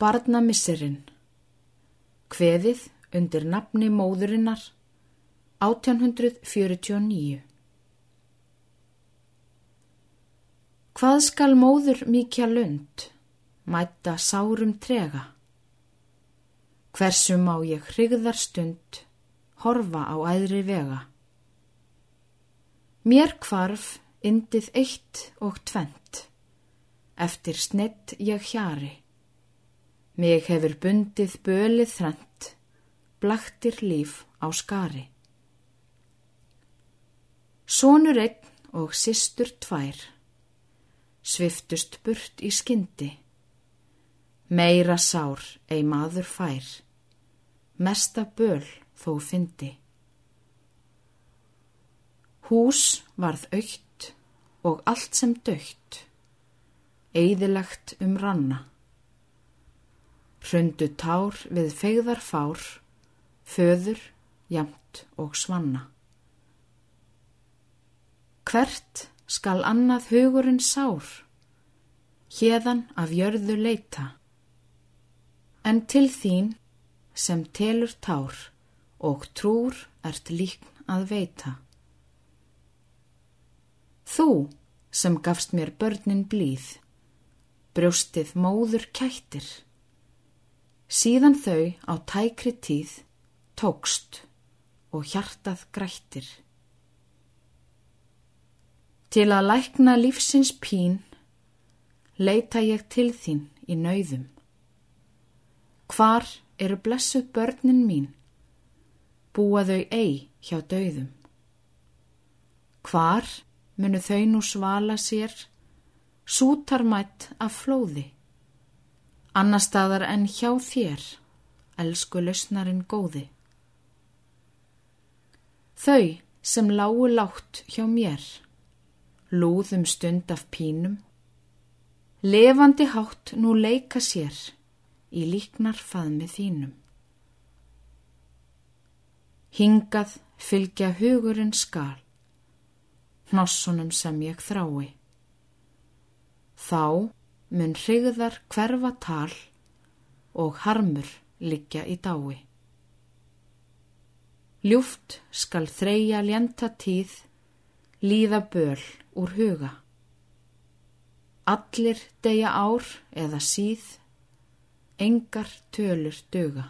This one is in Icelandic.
Barnamissirinn Kveðið undir nafni móðurinnar 1849 Hvað skal móður mikja lund, mæta sárum trega? Hversu má ég hrigðar stund, horfa á æðri vega? Mér kvarf indið eitt og tvent, eftir snett ég hjari. Mig hefur bundið bölið þrent, blaktir líf á skari. Sónur einn og sistur tvær, sviftust burt í skyndi. Meira sár ei maður fær, mesta böl þó fyndi. Hús varð aukt og allt sem dögt, eðilegt um ranna. Hrundu tár við fegðar fár, föður, jamt og svanna. Hvert skal annað hugurinn sár, hérðan af jörðu leita, en til þín sem telur tár og trúr ert líkn að veita. Þú sem gafst mér börnin blíð, brjóstið móður kættir, Síðan þau á tækri tíð tókst og hjartað grættir. Til að lækna lífsins pín leita ég til þín í nauðum. Hvar eru blessuð börnin mín? Búa þau ei hjá dauðum. Hvar munu þau nú svala sér, sútarmætt af flóði? Annar staðar en hjá þér, elsku lausnarin góði. Þau sem lágu látt hjá mér, lúðum stund af pínum, levandi hátt nú leika sér í líknar faðmi þínum. Hingað fylgja hugurinn skal, hnossunum sem ég þrái. Þá mun hrigðar hverfa tal og harmur liggja í dái. Ljúft skal þreja ljenta tíð, líða böl úr huga. Allir deyja ár eða síð, engar tölur döga.